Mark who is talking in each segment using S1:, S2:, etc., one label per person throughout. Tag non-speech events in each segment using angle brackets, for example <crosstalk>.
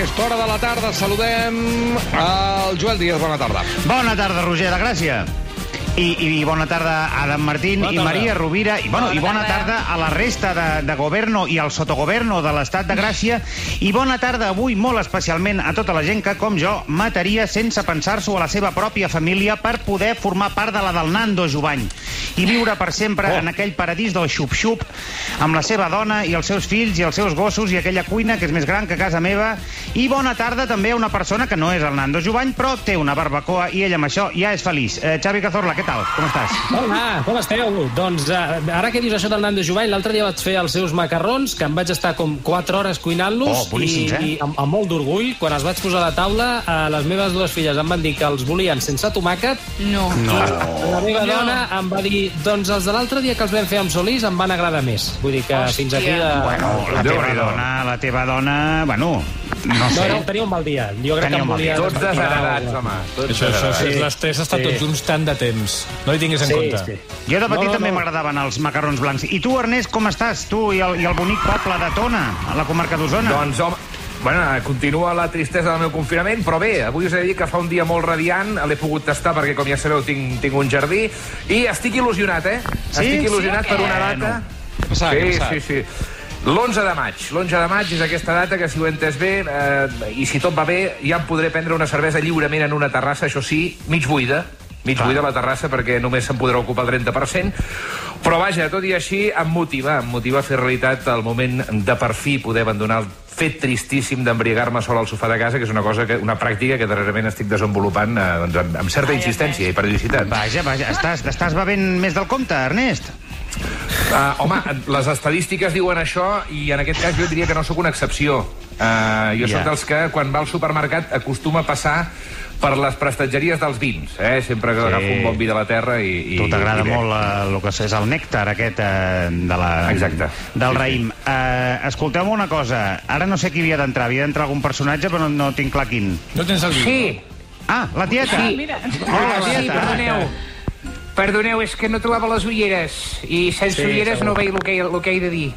S1: aquesta hora de la tarda saludem el Joel Díaz. Bona tarda.
S2: Bona tarda, Roger de Gràcia. I, i bona tarda a Adam Martín
S3: Bona
S2: i
S3: tarda.
S2: Maria Rovira i, bueno,
S4: Bona
S2: i bona
S4: tarda.
S2: tarda a la resta de, de governo i al sotogoverno de l'estat de Gràcia i bona tarda avui molt especialment a tota la gent que, com jo, mataria sense pensar-s'ho a la seva pròpia família per poder formar part de la del Nando Jovany i viure per sempre
S3: Oh.
S2: en aquell paradís del xup-xup amb la seva dona i els seus fills i els seus gossos i aquella cuina que és més gran que casa meva i bona tarda també a una persona que no és el Nando Jovany però té una barbacoa i ell amb això ja és feliç. Eh, Xavi Cazorla, què tal? Com estàs?
S3: Hola, com esteu? Doncs uh, ara que dius això del Nando Jovany, l'altre dia vaig fer els seus macarrons, que em vaig estar com 4 hores cuinant-los,
S2: Oh, boníssims, eh?
S3: i, i amb, amb molt d'orgull, quan els vaig posar a la taula, uh, les meves dues filles em van dir que els volien sense tomàquet,
S4: No.
S2: No.
S3: la meva
S4: No.
S3: dona em va dir, doncs els de l'altre dia que els vam fer amb Solís em van agradar més. Vull dir que
S4: Hòstia.
S3: fins aquí... De...
S2: Bueno, la
S1: Déu
S2: teva dona, la teva dona, bueno, no
S3: No,
S2: sé.
S3: no, tenia un mal dia. Jo crec
S2: Tenia
S3: que
S2: un
S3: em volia...
S1: Tots desagradats, home. Tots
S5: Això, això, sí. l'estrès està
S3: Sí.
S5: tot junts tant de temps. No hi tinguis en
S3: Sí,
S5: compte.
S3: sí.
S2: Jo de petit
S3: No, no,
S2: també
S3: no.
S2: m'agradaven els macarrons blancs. I tu, Ernest, com estàs? Tu i el, i el bonic poble de Tona, a la comarca d'Osona.
S6: Doncs, home, bueno, continua la tristesa del meu confinament, però bé, avui us he de dir que fa un dia molt radiant, l'he pogut tastar perquè, com ja sabeu, tinc, tinc un jardí, i estic il·lusionat, eh?
S2: Sí?
S6: Estic il·lusionat
S4: Sí
S6: per una data...
S1: Ha passat?
S6: Sí,
S1: passat?
S6: sí, sí. L'11 de maig. L'11 de maig és aquesta data que, si ho he entès bé, eh, i si tot va bé, ja em podré prendre una cervesa lliurement en una terrassa, això sí, mig buida, mig
S2: Clar.
S6: buida la terrassa perquè només se'n podrà ocupar el 30%, però vaja, tot i així em motiva, em motiva a fer realitat el moment de per fi poder abandonar el fet tristíssim d'embriagar-me sol al sofà de casa, que és una cosa que, una pràctica que darrerament estic desenvolupant eh, doncs, amb, amb certa insistència i periodicitat.
S2: Vaja, vaja, estàs, estàs bevent més del compte, Ernest?
S6: Uh, home, les estadístiques diuen això i en aquest cas jo diria que no sóc una excepció. Uh, jo
S2: Ja.
S6: soc dels que quan va al supermercat acostuma a passar per les prestatgeries dels vins, eh? sempre que
S2: Sí.
S6: agafo un bon vi de la terra i... i
S2: Tu t'agrada molt eh, el que és el nèctar aquest eh, de la,
S6: Exacte.
S2: del
S6: Sí,
S2: raïm. Eh, escolteu una cosa, ara no sé qui havia d'entrar, havia d'entrar algun personatge, però no, no tinc clar quin.
S5: No tens el vi?
S6: Sí,
S2: Ah, la tieta!
S6: Sí.
S4: Mira.
S2: Hola,
S6: sí,
S2: tieta!
S6: perdoneu. Perdoneu, és que no trobava les ulleres i sense
S3: Sí,
S6: ulleres
S3: segur.
S6: no veig el que, el que he de dir.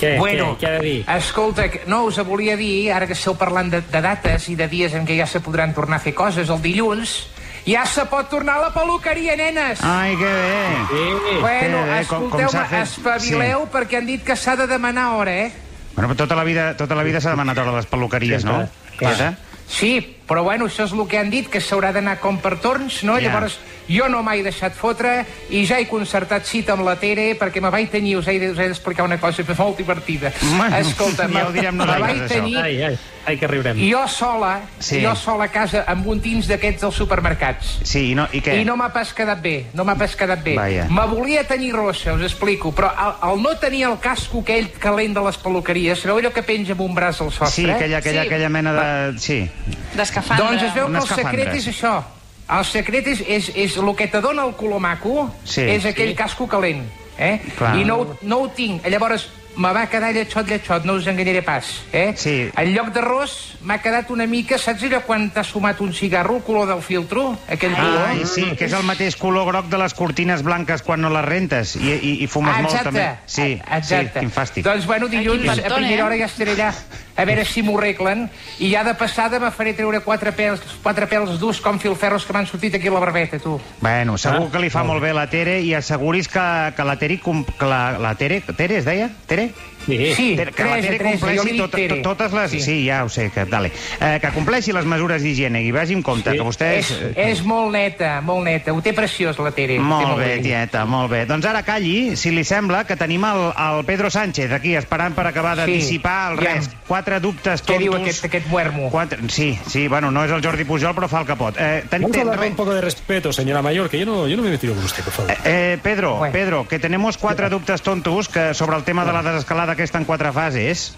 S3: Què,
S6: bueno,
S3: què, què ha de dir?
S6: escolta, que- no, us volia dir, ara que esteu parlant de, de dates i de dies en què ja se podran tornar a fer coses, el dilluns, ja se pot tornar a la peluqueria, nenes!
S2: Ai, que bé!
S3: Sí.
S6: Bueno, escolteu-me,
S2: fet-
S6: espavileu
S2: sí.
S6: perquè han dit que s'ha de demanar hora, eh?
S2: Bueno, però tota la vida, tota la vida s'ha demanat hora a les peluqueries, no?
S3: Clar.
S2: Tieta?
S6: Sí, però bueno, això és el que han dit, que s'haurà d'anar com per torns, no?
S2: Ja.
S6: Llavors, jo no m'he deixat fotre i ja he concertat cita amb la Tere perquè me vaig tenir, us he, us he d'explicar una cosa molt divertida.
S2: Bueno,
S6: Escolta,
S2: ja ho direm nosaltres,
S6: me vaig
S2: això.
S6: tenir
S3: Ai, ai, ai, que riurem.
S6: jo sola,
S2: Sí.
S6: jo sola a casa amb un tins d'aquests dels supermercats.
S2: Sí, i, no, i què?
S6: I no m'ha pas quedat bé, no m'ha pas quedat bé.
S2: Vaja.
S6: Me volia tenir rossa, us explico, però al, al no tenir el casco aquell calent de les peluqueries, sabeu allò que penja amb un braç al sostre?
S2: Sí, aquella, aquella,
S4: Sí.
S2: aquella mena de... Sí.
S4: D'escafandra.
S6: Doncs es veu
S2: Una
S6: que el secret és això. El secret és, és, és el que te dona el color maco,
S2: Sí.
S6: és aquell
S3: Sí.
S6: casco calent. Eh?
S2: Clar.
S6: I no, no ho tinc. Llavors, me va quedar lletxot, lletxot, no us enganyaré pas. Eh?
S2: Sí.
S6: En lloc d'arròs, m'ha quedat una mica... Saps allò quan t'has fumat un cigarro, el color del filtro? Aquell color?
S2: Ai, sí, que és el mateix color groc de les cortines blanques quan no les rentes i, i, i fumes
S6: Ah,
S2: molt també. Sí,
S6: exacte.
S2: sí, quin fàstic.
S6: Doncs, bueno, dilluns, a primera
S4: eh?
S6: hora ja estaré allà a veure si m'ho arreglen i ja de passada me faré treure quatre pèls, quatre pèls durs com filferros que m'han sortit aquí a la barbeta, tu.
S2: Bueno, segur
S3: Ah,
S2: que li fa molt bé la Tere i asseguris que, que la Tere... com- Que la, la Tere, Tere es deia? Tere?
S3: Sí.
S6: Sí,
S2: que la Tere compleixi tot,
S6: Tere.
S2: tot, totes les... Sí.
S6: Sí.
S2: ja ho sé, que, dale. Eh, que compleixi les mesures d'higiene i vagi amb compte,
S3: Sí.
S2: que vostè
S6: És,
S2: és...
S6: molt neta, molt neta. Ho té preciós, la Tere. té
S2: Molt bé,
S6: bé.
S2: tieta, molt bé. Doncs ara calli, si li sembla, que tenim el, el Pedro Sánchez aquí esperant per acabar de
S6: Sí,
S2: dissipar el
S6: ja.
S2: res. Quatre dubtes
S6: Què
S2: tontos.
S6: diu aquest, aquest muermo?
S2: Quatre... Sí, sí, bueno, no és el Jordi Pujol, però fa el que pot. Eh, ten,
S5: Vamos a
S2: ten,
S5: darle un poco de respeto, señora mayor, que yo no, yo no me he metido con usted, por favor.
S2: Eh, Pedro,
S6: Bueno.
S2: Pedro, que tenemos cuatro dubtes tontos que sobre el tema de la desescalada que está en cuatro fases.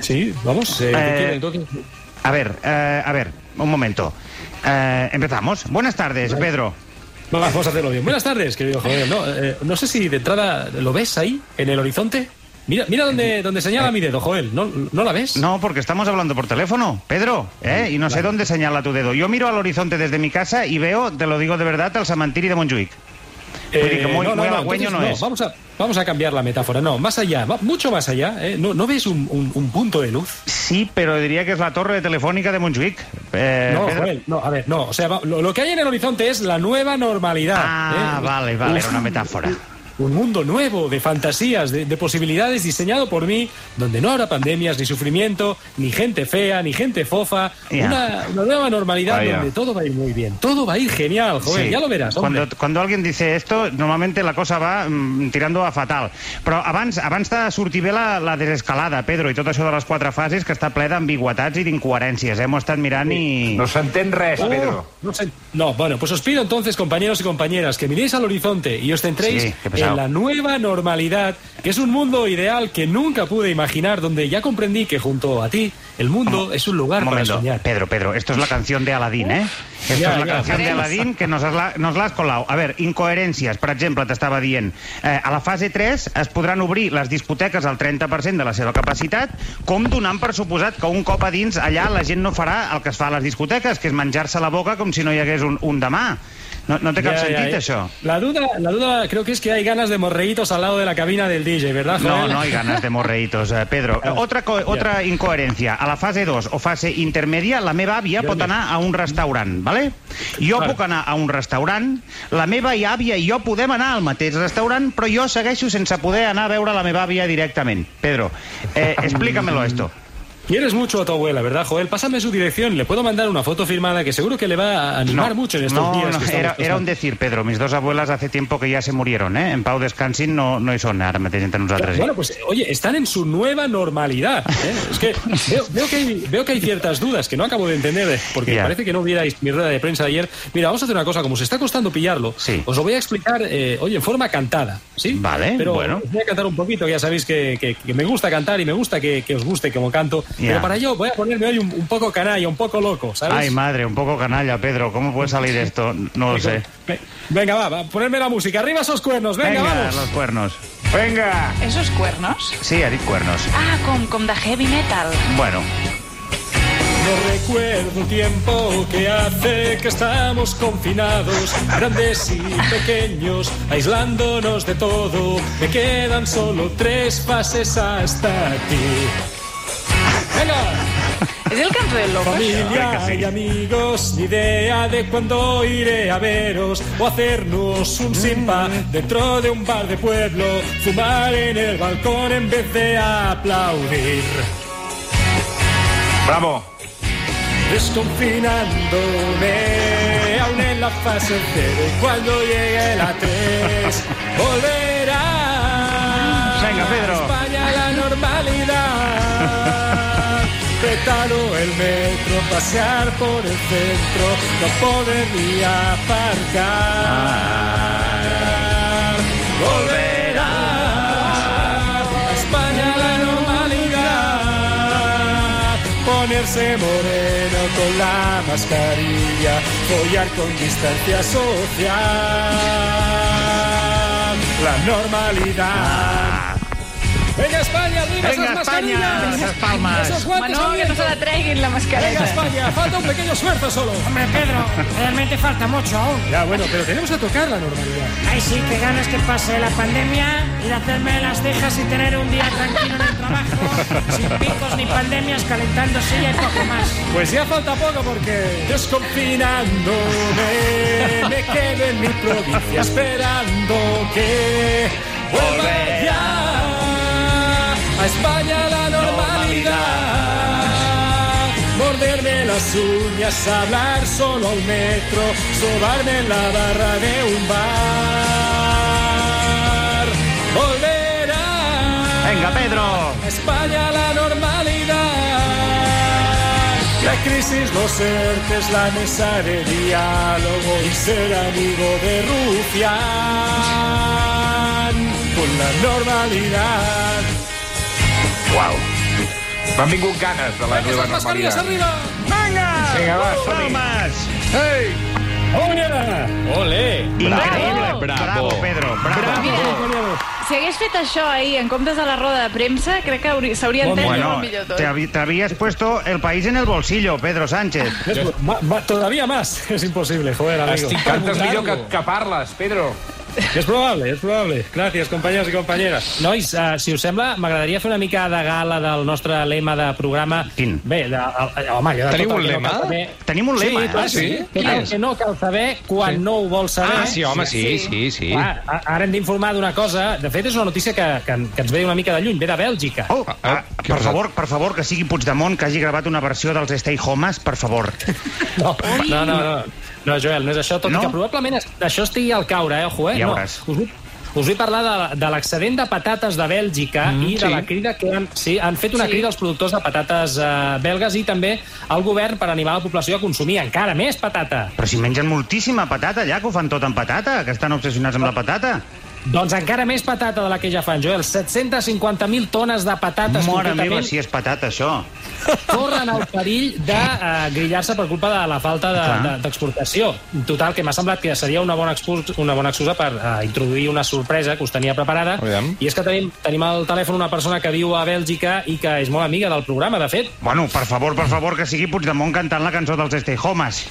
S5: Sí, vamos. Eh, ¿qué
S2: Eh? A ver, eh, a ver, un momento. Eh, empezamos. Buenas tardes, Pedro.
S5: Vamos a hacerlo bien. Buenas tardes, querido <laughs> Joel. No, eh, no sé si de entrada lo ves ahí, en el horizonte. Mira, mira donde, donde señala mi dedo, Joel. ¿No, ¿No la ves?
S2: No, porque estamos hablando por teléfono, Pedro, ¿eh? Y no sé dónde señala tu dedo. Yo miro al horizonte desde mi casa y veo, te lo digo de verdad, el cementiri de Montjuïc. Muy,
S5: entonces,
S2: es.
S5: Vamos a, vamos a cambiar la metáfora. No, más allá, mucho más allá. ¿eh? ¿No, ¿No ves un, un- un punto de luz?
S2: Sí, pero diría que es la torre telefónica de Montjuic. Eh,
S5: No,
S2: Pedro.
S5: Joel, no, a ver, no. O sea, lo, lo que hay en el horizonte es la nueva normalidad.
S2: Ah,
S5: ¿eh?
S2: vale, vale, era una metáfora.
S5: Un mundo nuevo de fantasías, de, de posibilidades diseñado por mí, donde no habrá pandemias, ni sufrimiento, ni gente fea, ni gente fofa.
S2: Ya.
S5: Una, una nueva normalidad
S7: Vaya.
S5: donde todo va a ir muy bien. Todo va a ir genial, Joel.
S2: Sí.
S5: Ya lo verás, hombre.
S2: Cuando, cuando alguien dice esto, normalmente la cosa va mm, tirando a fatal. Però abans, abans de sortir bé la, la desescalada, Pedro, i tot això de les quatre fases, que està ple d'ambigüetats i d'incoherències. Eh? M'ho estat mirant i...
S7: No s'entén res, Pedro.
S5: No, no, bueno, pues os pido entonces, compañeros y compañeras, que miréis al horizonte y os centréis
S2: Sí, qué pesado.
S5: En la nueva normalidad, que es un mundo ideal que nunca pude imaginar, donde ya comprendí que junto a ti el mundo es un lugar
S2: Un
S5: para soñar.
S2: Pedro, Pedro, esto es la canción de Aladdin, ¿eh? Esto
S5: Ya,
S2: es la
S5: ya,
S2: canción de. Aladdin que nos, has la, colau. A veure, incoherències, per exemple, t'estava dient, eh, a la fase 3 es podran obrir les discoteques al 30% de la seva capacitat, com donant per suposat que un cop a dins allà la gent no farà el que es fa a les discoteques, que és menjar-se la boca com si no hi hagués un, un demà. No, no té cap
S5: ya,
S2: sentit,
S5: ya.
S2: això.
S5: La duda, la duda creo que es que hay ganas de morreitos al lado de la cabina del DJ, ¿verdad,
S2: No,
S5: Joel?
S2: no hay ganas de morreitos, eh, Pedro. <laughs>
S5: Ah,
S2: Otra, co otra incoherència. A la fase 2 o fase intermèdia, la meva àvia pot anar a un restaurant, ¿vale? Jo
S5: Clar.
S2: puc anar a un restaurant, la meva àvia i jo podem anar al mateix restaurant, però jo segueixo sense poder anar a veure la meva àvia directament. Pedro, eh, <laughs> explícamelo esto.
S5: Quieres mucho a tu abuela, ¿verdad, Joel? Pásame su dirección, le puedo mandar una foto firmada que seguro que le va a animar mucho en estos
S2: no,
S5: días.
S2: no,
S5: que
S2: era, era un decir, Pedro. Mis dos abuelas hace tiempo que ya se murieron, ¿eh? En pau descansin no, no hi són ara mateix entre nosaltres.
S5: Bueno, pues oye, están en su nueva normalidad. ¿eh? Es que veo, veo que hay, veo que hay ciertas dudas que no acabo de entender, eh, porque
S2: Ya.
S5: parece que no vierais mi rueda de prensa de ayer. Mira, vamos a hacer una cosa, como se está costando pillarlo,
S2: Sí.
S5: os lo voy a explicar, eh, oye, en forma cantada, ¿sí?
S2: Vale,
S5: Pero
S2: bueno.
S5: os voy a cantar un poquito, que ya sabéis que, que- que me gusta cantar y me gusta que, que os guste como canto,
S2: Ya.
S5: pero para ello voy a ponerme hoy un, un poco canalla, un poco loco, ¿sabes?
S2: Ay, madre, un poco canalla, Pedro. ¿Cómo puede salir esto? No lo sé.
S5: Ve- Venga, va, va, ponerme la música, arriba esos cuernos, venga, vamos.
S2: los cuernos.
S7: Vinga!
S4: ¿Esos cuernos?
S2: Sí, ha dit cuernos.
S4: Ah, com de heavy metal.
S2: Bueno,
S5: No recuerdo tiempo que hace que estamos confinados, grandes y pequeños, aislándonos de todo. Me quedan solo tres fases hasta ti. Venga,
S4: És el canto del loco,
S5: familia y amigos, ni idea de cuándo iré a veros o hacernos un simpa dentro de un bar de pueblo, fumar en el balcón en vez de aplaudir.
S7: Bravo!
S5: desconfinándome aún en la fase cero y cuando llegue la 3 volverá
S2: Venga, Pedro.
S5: Petado el metro pasear por el centro no poder ni aparcar volverá a España la normalidad ponerse moreno con la mascarilla, follar con distancia social. La normalidad. Venga España, arriba
S2: Venga,
S5: esas
S2: España,
S5: mascarillas.
S2: esas palmas.
S5: Esos guantes al
S4: que no se la treguin la
S5: Venga
S4: mascareta.
S5: España, falta un pequeño esfuerzo solo.
S8: Hombre, Pedro, realmente falta mucho aún.
S5: Ya, bueno, pero tenemos que tocar la normalidad.
S8: Ay, sí, que ganas que pase la pandemia, ir a hacerme las cejas y tener un día tranquilo en el trabajo, <laughs> sin picos ni pandemias, calentando silla y poco más.
S5: Pues ya falta poco porque desconfinándome me quedo en mi provincia esperando que vuelva a España la normalidad. Morderme las uñas, hablar solo a un metro, sobarme en la barra de un bar. Volverá
S2: venga, Pedro.
S5: a España la normalidad. La crisis, los ERTES, la mesa de diálogo y ser amigo de Rufián con la normalidad.
S7: Uau! M'han vingut ganes de la
S5: ¡Venga, mascarillas
S7: normalidad.
S5: arriba!
S7: Vinga, va, som-hi!
S2: Palmas.
S7: Ei!
S5: ¡Ole! ¡Ole!
S2: Increïble.
S4: Bravo.
S2: Bravo, Pedro. Bravo.
S4: Mira, si hagués fet això ahir en comptes de la roda de premsa, crec que hauria- s'hauria entès
S2: Bueno,
S4: molt millor tot.
S2: te, habías puesto el país en el bolsillo, Pedro Sánchez.
S5: Es- ma- ma- todavía más. Es imposible, joder, amigo.
S7: Cantes millor que, que parles, Pedro.
S3: És probable, és probable. Gràcies, companys i companyeres. Nois, uh, si us sembla, m'agradaria fer una mica de gala del nostre lema de programa.
S2: Quin?
S3: Bé, de, el, home, allò de
S1: Teniu un lema?
S3: No saber...
S2: Tenim un lema,
S3: sí,
S2: eh?
S3: clar,
S1: Ah, sí?
S3: Que,
S1: Quin
S3: que no cal saber quan
S1: Sí.
S3: no ho vols saber.
S1: Ah, sí, home, sí, sí, sí.
S3: Clar, a- ara hem d'informar d'una cosa. De fet, és una notícia que, que, que ens ve una mica de lluny, ve de Bèlgica.
S2: Oh,
S1: Ah,
S2: ah,
S1: què
S2: per
S1: has
S2: favor, per favor, que sigui Puigdemont que hagi gravat una versió dels Stay Homes, per favor. <laughs>
S3: No, no, no, no, no, Joel, no és això, tot
S2: No?
S3: i que probablement això estigui al caure, eh, ojo, eh?
S2: Ja
S3: no,
S2: veuràs.
S3: us, vull, us vull parlar de, de l'excedent de patates de Bèlgica mm, i de
S1: sí.
S3: la crida que han, sí, han fet una
S4: Sí.
S3: crida als productors de patates eh, belgues i també al govern per animar la població a consumir encara més patata.
S2: Però si mengen moltíssima patata, ja, que ho fan tot amb patata, que estan obsessionats amb la patata.
S3: Doncs encara més patata de la que ja fan, Joel. 750.000 tones de patates
S2: Mora meva, si és patata, això.
S3: corren el perill de uh, grillar-se per culpa de la falta de-
S2: Clar.
S3: de- d'exportació. De, Total, que m'ha semblat que seria una bona, excusa, una bona excusa per uh, introduir una sorpresa que us tenia preparada.
S1: Aviam.
S3: I és que tenim, tenim al telèfon una persona que viu a Bèlgica i que és molt amiga del programa, de fet.
S2: Bueno, per favor, per favor, que sigui Puigdemont cantant la cançó dels Stay Homes.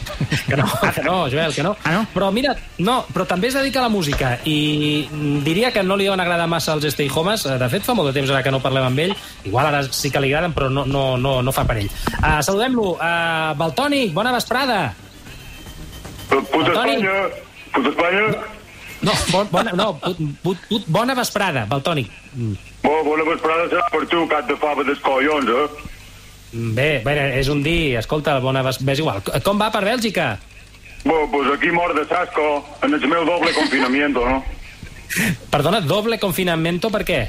S3: Que no, que no, Joel, que no.
S2: Ah, no?
S3: Però mira, no, però també es dedica a la música i diria que no li deuen agradar massa els Stay Homes. Eh, De fet, fa molt de temps ara que no parlem amb ell. Igual ara sí que li agraden, però no, no, no, no fa per ell. Uh, Saludem-lo. Uh, Baltònic, bona vesprada.
S9: Puta. Espanya, puta Espanya.
S3: No, bon, bona, no put, put, put, bona vesprada, Baltònic. Mm,
S9: Bo, bona vesprada serà per tu, cap de fava dels collons, eh?
S3: Bé, bé, és un dia, escolta, bona ves, ves igual. Com va per Bèlgica?
S9: Bo, pues aquí mort de Sasco, en el meu doble confinamiento, no?
S3: Perdona, doble confinamiento, per què?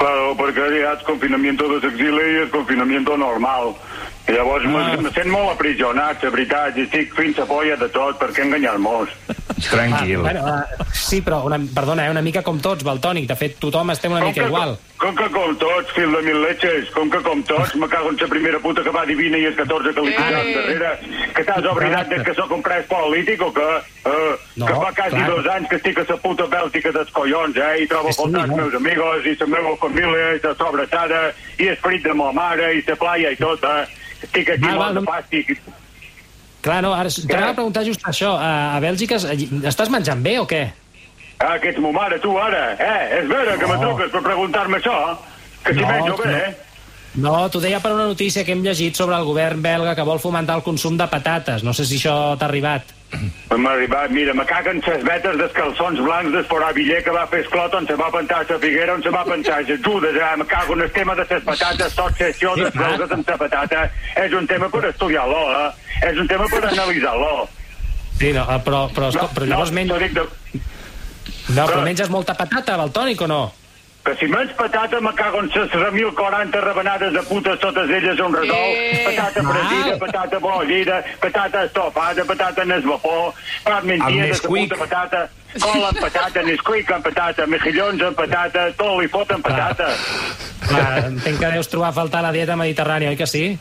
S9: Claro, ha el confinamiento de l'exili i el confinamiento normal. I llavors
S3: Ah.
S9: ah. me sent molt aprigionat, la veritat, i estic fins a polla de tot, per què enganyar-nos?
S7: Tranquil.
S3: Ah, bueno, uh, sí, però, una, perdona, eh, una mica com tots, Baltònic. De fet, tothom estem una mica
S9: que,
S3: igual.
S9: com que com tots, fill de mil leches, com que com tots, me cago en la primera puta que va divina i els 14 que li
S4: Eh.
S9: darrere, que t'has oblidat de que sóc un pres polític o que, uh,
S3: No,
S9: que fa quasi
S3: clar.
S9: dos anys que estic a la puta Bèlgica dels collons, eh, i trobo faltar els meus amigos i la meva família i la sobrassada i esperit de ma mare i la playa i tot, eh. Estic aquí
S3: Val,
S9: molt
S3: val, no-
S9: fàstic.
S3: Clar, no, ara t'anava a preguntar just això. A, a Bèlgica es- estàs menjant bé o què?
S9: Ah, que ets mo mare, tu, ara, eh? És vera que me
S3: No.
S9: truques per preguntar-me això? Que si
S3: No,
S9: menjo bé,
S3: no.
S9: eh?
S3: No, t'ho deia per una notícia que hem llegit sobre el govern belga que vol fomentar el consum de patates. No sé si això t'ha arribat.
S9: M'ha arribat, mira, me caguen ses vetes dels calçons blancs d'Esporà Viller que va fer esclot on se va pentar la figuera, on se va pentar les judes, eh? me cago en el tema de les patates, tot sessió
S3: Sí,
S9: de belgues amb la patata, és un tema per estudiar-lo, eh? és un tema per analitzar-lo.
S3: Sí, no, eh, però, però, no, però llavors
S9: no,
S3: menys... No, però
S9: però-
S3: menges molta patata, Baltònic, o no?
S9: Que si menys patata me cago en les 1040 rebenades de putes totes elles un redol,
S4: Eh.
S9: patata fregida, patata bollida, patata estofada, patata en vapor, pa mentida de puta patata, cola amb patata, Nesquik amb patata, mejillons amb patata, tot li foten patata.
S3: Clar, entenc que deus trobar a faltar la dieta mediterrània, oi que sí?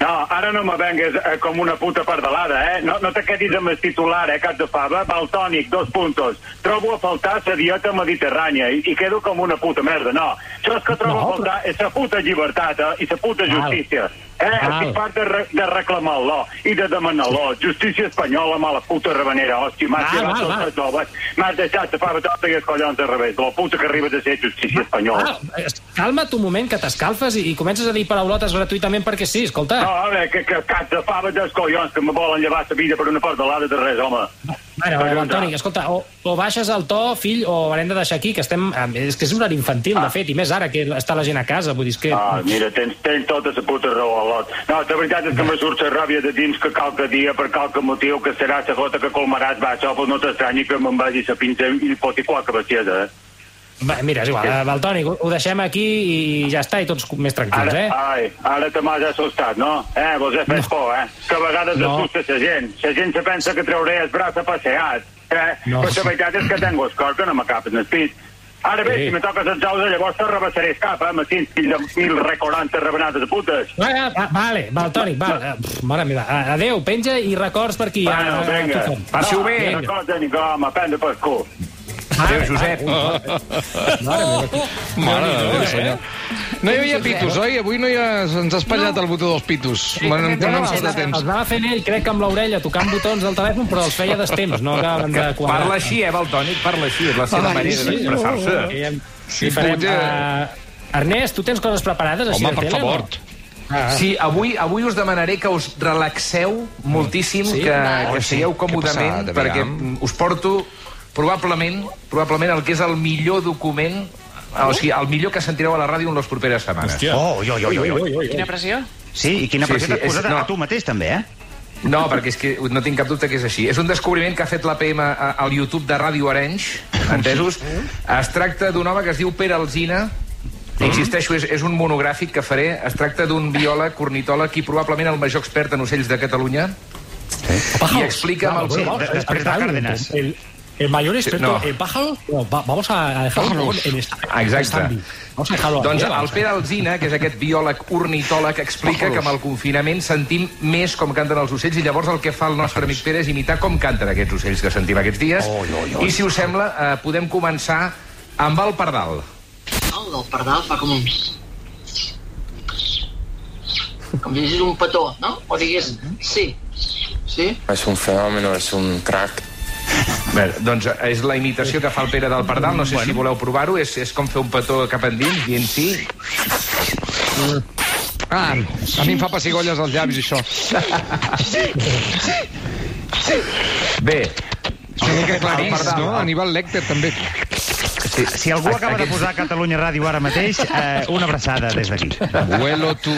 S9: No, ara no me vengues eh, com una puta pardalada, eh? No, no te quedis amb el titular, eh, cap de fava, baltònic, dos puntos. Trobo a faltar la dieta mediterrània i, i quedo com una puta merda, no. Això és que trobo
S3: No,
S9: a faltar és la puta llibertat eh, i la puta
S3: Val.
S9: Eh?
S3: Val.
S9: Estic part de, re, de reclamar-lo i de demanar-lo. Justícia espanyola, mala puta rabanera, hòstia, m'has
S3: Val,
S9: tirat tots els joves, m'has deixat de tota i els collons al revés, de la puta que arriba de ser justícia espanyola.
S3: Ah, calma't un moment, que t'escalfes i, i comences a dir paraulotes gratuïtament perquè sí, escolta.
S9: No, a veure, que, que cap de fava dels collons que me volen llevar la vida per una pardalada de res, home.
S3: Bueno, bueno, Antoni, escolta, o, o baixes el to, fill, o haurem de deixar aquí, que estem... eh, És que és un horari infantil, de fet, i més ara que està la gent a casa, vull dir, que...
S9: Ah, mira, tens, tens tota la puta raó, Alot. No, la veritat és que me surt la ràbia de dins que qualque dia, per qualque motiu, que serà la gota que colmaràs, va, això, pues no t'estranyi que me'n vagi la pinta i foti qualque bestiesa, eh?
S3: Va, mira, és igual, eh, Baltònic, ho, ho deixem aquí i ja està, i tots més tranquils,
S9: Ara,
S3: eh?
S9: ai, ara te m'has assustat, no? Eh, vos he fet por, eh? Que a vegades
S3: No.
S9: assusta la gent. La gent se pensa que trauré el braç a passeat, eh?
S3: No.
S9: Però la veritat és que tengo el cor que no me cap en el pit. Ara bé,
S3: Sí.
S9: si me toques els ous, llavors te rebassaré el cap, eh? Fill de mil recordantes rebenades de putes.
S3: Va, va, va, vale, Baltònic, val. eh, pf, Mare meva, a- adeu, penja i records per aquí.
S9: Bueno,
S3: a- a-
S9: vinga.
S7: Passi-ho bé.
S3: Vinga.
S9: Recorda, ni com, a prendre per cul.
S7: Adéu, Josep.
S3: Mare meva.
S1: Mare
S3: eh?
S1: senyor. No hi havia pitos, oi? Avui no hi ha... ens ha espatllat el botó dels pitos. En
S3: No,
S1: tenen
S3: no,
S1: sort de
S3: els,
S1: temps.
S3: els anava fent ell, crec que amb l'orella, tocant botons del telèfon, però els feia destemps, no acaben de quadrar.
S7: Parla així, eh, Baltònic? Parla així, és la seva manera
S1: sí.
S7: d'expressar-se.
S1: Sí,
S3: farem,
S1: potser-
S3: uh, Ernest, tu tens coses preparades així
S1: Home, per
S3: tele?
S1: favor.
S3: No? Ah,
S7: Sí, avui, avui us demanaré que us relaxeu moltíssim,
S3: Sí?
S7: que, que
S1: sí.
S7: seieu còmodament, perquè us porto probablement probablement el que és el millor document o sigui, el millor que sentireu a la ràdio en les properes setmanes.
S3: Hòstia.
S2: Oh, oi, oi, oi, oi, oi.
S4: Quina pressió.
S2: Sí, i quina
S7: Sí,
S2: pressió
S7: sí,
S2: t'has
S7: és-
S2: posat
S7: no.
S2: a tu mateix, també, eh?
S7: No, perquè és que no tinc cap dubte que és així. És un descobriment que ha fet l'APM al YouTube de Ràdio Arenys, entesos? Es tracta d'un home que es diu Pere Alzina, Insisteixo, és, és un monogràfic que faré. Es tracta d'un biòleg, ornitòleg i probablement el major expert en ocells de Catalunya. I explica amb el...
S2: Sí, després de Cárdenas.
S3: El, el mayor experto
S7: No.
S3: en pájaros, no, va- vamos a dejarlo en esta,
S7: Exacte.
S3: stand-by. Vamos a dejarlo
S7: Doncs
S3: aquí,
S7: el Pere Alzina, que és aquest biòleg ornitòleg, explica que amb el confinament sentim més com canten els ocells i llavors el que fa el nostre amic Pere és imitar com canten aquests ocells que sentim aquests dies. I si us sembla, eh, podem començar amb el pardal.
S10: El del pardal fa com un... Com si un petó, no? O digués sí. Sí?
S11: Es un fenómeno, es un crack.
S7: Bé, doncs és la imitació que fa el Pere del pardal. No sé si voleu provar-ho. És, és com fer un petó cap endins, dient sí.
S1: Ah, a mi em fa pessigolles als llavis, això.
S7: Bé,
S1: És una mica clarís,
S7: pardal,
S1: no? Aníbal Lecter, també.
S7: sí.
S2: Si algú acaba de posar Catalunya Ràdio ara mateix, eh, una abraçada des d'aquí.
S1: Vuelo tu.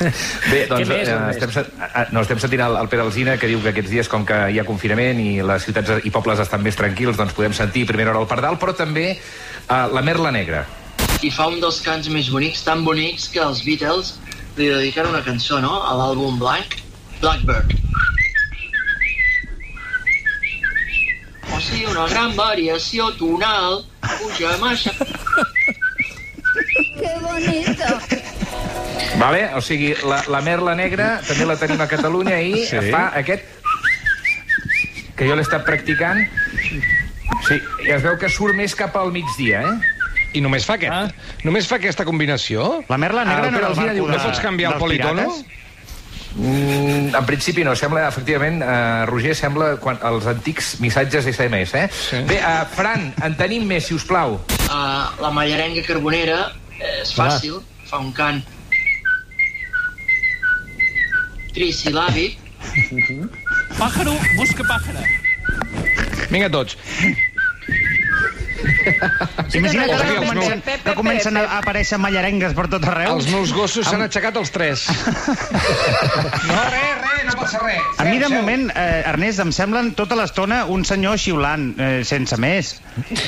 S7: Bé, doncs
S3: més,
S7: eh, estem, sen- eh, no, estem sentint el, el Pere Alzina que diu que aquests dies, com que hi ha confinament i les ciutats i pobles estan més tranquils, doncs podem sentir primera hora el pardal, però també eh, la merla negra.
S10: I fa un dels cants més bonics, tan bonics que els Beatles li dediquen una cançó, no? A l'àlbum blanc, Blackbird. O sigui, una gran variació tonal, puja massa... <laughs>
S7: Vale? O sigui, la, la merla negra també la tenim a Catalunya i
S1: Sí.
S7: fa aquest que jo l'he estat practicant. Sí, i es veu que surt més cap al migdia, eh?
S1: I només fa aquest.
S3: Ah.
S1: Només fa aquesta combinació?
S2: La Merla Negra
S7: El
S2: no era el
S7: diu,
S2: barco
S7: no
S2: de,
S1: pots canviar el politono?
S2: pirates?
S7: Mm, en principi no, sembla, efectivament, eh, Roger, sembla quan, els antics missatges SMS, eh?
S1: Sí.
S7: Bé, eh, Fran, en tenim més, si us plau.
S10: Uh, la mallarenga carbonera és fàcil, fa un cant trisil·làbic,
S5: Pájaro busca pájara.
S1: Vinga, tots.
S2: Imagina't que
S1: els
S2: comencen, que comencen a aparèixer mallarengues per tot arreu.
S1: Els meus gossos s'han aixecat els tres.
S7: No, res, res, no passa res.
S2: A mi, de moment, eh, Ernest, em semblen tota l'estona un senyor xiulant, eh, sense més.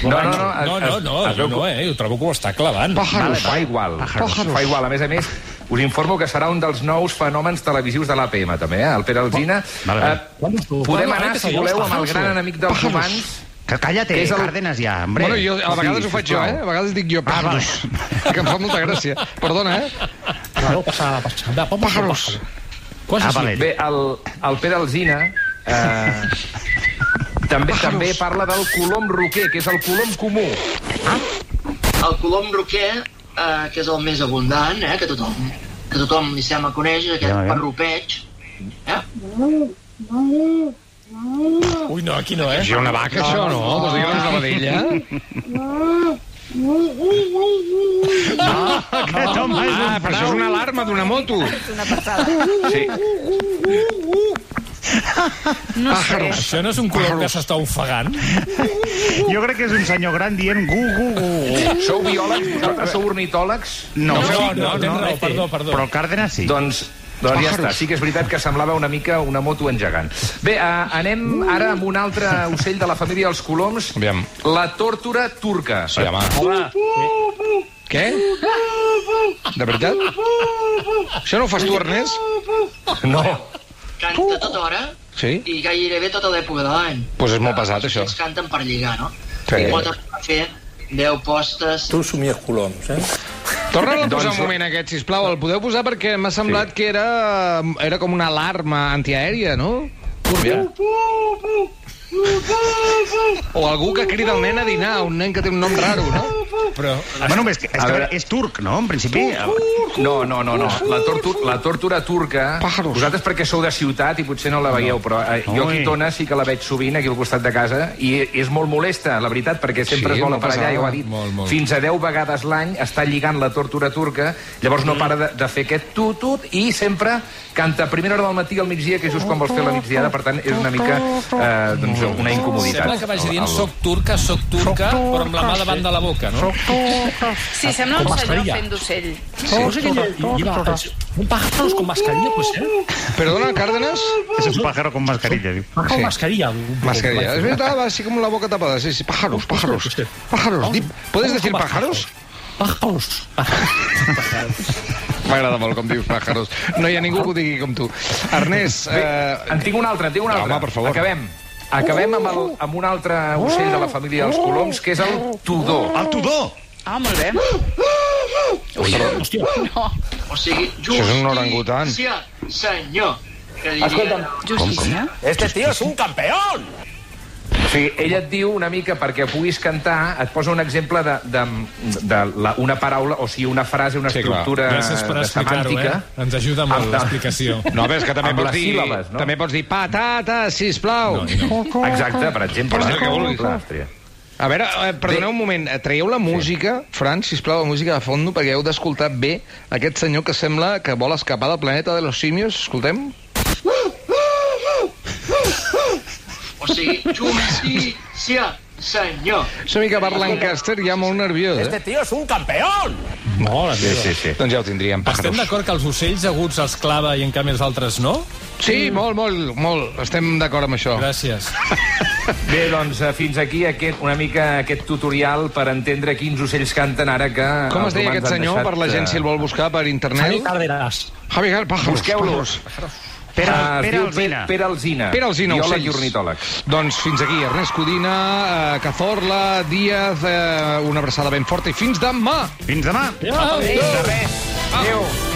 S7: No, no, no.
S5: No, no, no, no,
S7: que
S5: eh? Jo trobo que ho està clavant.
S7: Pájaros. Fa igual.
S1: Pájaros.
S7: Fa igual. A més a més, us informo que serà un dels nous fenòmens televisius de l'APM, també, eh? El Pere Alzina.
S2: Vale, vale.
S7: Eh, podem anar, si voleu, amb el gran enemic dels humans.
S2: Que cállate,
S7: Que és el-
S2: Cárdenas, ja, hombre.
S1: Bueno, jo a vegades
S7: Sí,
S1: ho faig jo, eh? A vegades dic jo pájaros. <laughs> que em fa molta gràcia. Perdona, eh?
S3: Claro, pasa, pasa. Va, vamos,
S1: Pájaros.
S3: Coses
S2: Ah, vale.
S7: Bé, el, el Pere Alzina eh, <laughs> també també parla del colom roquer, que és el colom comú.
S10: el colom roquer, eh, que és el més abundant, eh, que tothom, que tothom li sembla coneix, aquest
S2: Aviam, aviam.
S10: parrupeig. Eh?
S5: Ui, no, aquí no, eh?
S1: És una vaca, això, no? Vols dir que no és una vedella?
S2: Aquest home és
S1: Ah,
S2: un
S1: però això és una alarma d'una moto. <laughs>
S4: Una passada.
S7: Sí.
S4: No sé.
S5: Això no és un colom que s'està ofegant?
S2: Jo crec que és un senyor gran dient gu, gu, gu, gu.
S7: Sou biòlegs? Vosaltres sou ornitòlegs?
S2: No,
S5: No,
S2: sí,
S5: no, tens raó, perdó, perdó.
S2: Però el Cárdenas sí.
S7: Doncs, doncs ja està, sí que és veritat que semblava una mica una moto engegant. Bé, uh, anem ara amb un altre ocell de la família dels coloms,
S1: Aviam.
S7: la tòrtora turca.
S1: Sí, home. Què? De veritat? Això no ho fas tu, Ernest?
S7: No.
S10: Canta tota hora
S1: Sí?
S10: i gairebé tota l'època de l'any.
S1: Doncs pues és molt pesat, això.
S10: Els canten per lligar, no?
S1: Sí.
S10: I pot fer 10 postes.
S11: Tu somies coloms, eh?
S1: Torna-la a posar
S7: Doncs-
S1: un moment aquest, sisplau. El podeu posar perquè m'ha semblat que era, era com una alarma antiaèria, no? Aviam. O algú que crida el nen a dinar, un nen que té un nom raro, no?
S12: Però...
S2: Bueno, és, que, és,
S7: veure.
S2: és turc, no? En principi...
S7: No, no, no, no. La, tortu la tòrtora turca...
S1: Pájaros.
S7: Vosaltres perquè sou de ciutat i potser no la veieu, però eh, jo aquí Tona sí que la veig sovint aquí al costat de casa i és molt molesta, la veritat, perquè sempre
S1: Sí,
S7: es allà,
S1: pesada.
S7: ja ho ha dit.
S12: Molt, molt.
S7: Fins a 10 vegades l'any està lligant la tòrtora turca, llavors no para de, de fer aquest tutut i sempre canta a primera hora del matí al migdia, que és just quan vols fer la migdiada, per tant és una mica eh, doncs, una incomoditat.
S12: Sembla que vagi dient soc turca, soc turca, però amb la mà davant de la boca, no?
S4: Sí, sembla un senyor fent d'ocell.
S3: Lleva- lleva un pájaros con mascarilla, pues, ¿eh?
S1: Perdona, Cárdenas.
S2: És un pájaro con mascarilla, diu.
S3: Pájaro
S1: Sí.
S3: mascarilla.
S1: Mascarilla. Es verdad, va así como la boca tapada. Sí, sí. Pájaros, pájaros. Pájaros. ¿Puedes decir pájaros?
S3: Pájaros. <laughs>
S1: M'agrada molt com dius pájaros. No hi ha ningú que ho digui com tu. Ernest,
S7: Bé,
S1: eh,
S7: en tinc un altre, en tinc un altre.
S1: Home, per favor.
S7: Acabem. Acabem amb, el, amb un altre ocell de la família dels coloms, que és el tudor.
S2: El tudor!
S4: Ah, molt bé.
S3: Hòstia.
S4: No,
S10: O sigui,
S1: Això és un orangutan.
S10: justícia, senyor. Que diria...
S4: justícia.
S11: Este tío es un campeón.
S7: Sigui, ella et diu una mica perquè puguis cantar, et posa un exemple de, de, de la, una paraula, o sigui, una frase, una
S1: Sí,
S7: estructura
S12: Gràcies per
S7: de semàntica.
S12: eh? Ens ajuda molt
S7: Amb-
S12: l'explicació. <laughs>
S1: no, ves que també
S7: Amb
S1: pots
S7: les
S1: dir...
S7: síl·labes, no?
S1: També pots dir patata, sisplau.
S12: No, no. <laughs>
S7: Exacte, per exemple.
S1: Pots dir el que vulguis.
S7: Clar, hòstia.
S1: A veure, eh, perdoneu un moment, eh, traieu la música, Fran, sisplau, la música de fondo, perquè heu d'escoltar bé aquest senyor que sembla que vol escapar del planeta de los simios. Escoltem?
S10: O sigui, justícia, senyor.
S1: És una mica Bart Lancaster ja molt nerviós,
S11: Este
S1: eh?
S11: tío es un campeón.
S3: Mola,
S7: Sí, sí, sí.
S1: Doncs ja ho tindríem,
S12: Estem
S1: pájaros.
S12: d'acord que els ocells aguts els clava i en canvi els altres no?
S1: Sí, molt, molt, molt. Estem d'acord amb això.
S12: Gràcies. <laughs>
S7: Bé, doncs eh, fins aquí aquest, una mica aquest tutorial per entendre quins ocells canten ara que...
S1: Com es deia aquest senyor,
S7: deixat,
S1: per la gent si el
S7: eh,
S1: vol buscar per
S3: Javi
S1: internet?
S3: Cárdenas.
S1: Javi Gal, pájaros.
S2: Pere,
S7: Ah, es
S2: Pere
S7: diu
S2: Alsina.
S7: Pere Alsina.
S1: Pere Alsina,
S7: biòleg
S1: ocells.
S7: i ornitòleg.
S1: Doncs fins aquí, Ernest Codina, eh, Cazorla, Díaz, eh, una abraçada ben forta i fins demà!
S2: Fins demà.
S3: Adéu.
S7: De res. Adéu.